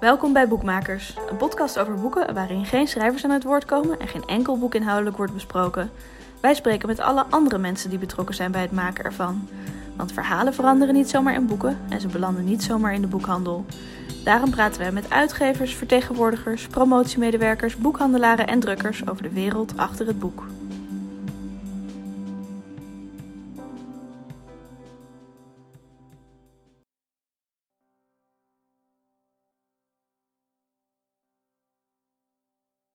Welkom bij Boekmakers, een podcast over boeken waarin geen schrijvers aan het woord komen en geen enkel boek inhoudelijk wordt besproken. Wij spreken met alle andere mensen die betrokken zijn bij het maken ervan. Want verhalen veranderen niet zomaar in boeken en ze belanden niet zomaar in de boekhandel. Daarom praten wij met uitgevers, vertegenwoordigers, promotiemedewerkers, boekhandelaren en drukkers over de wereld achter het boek.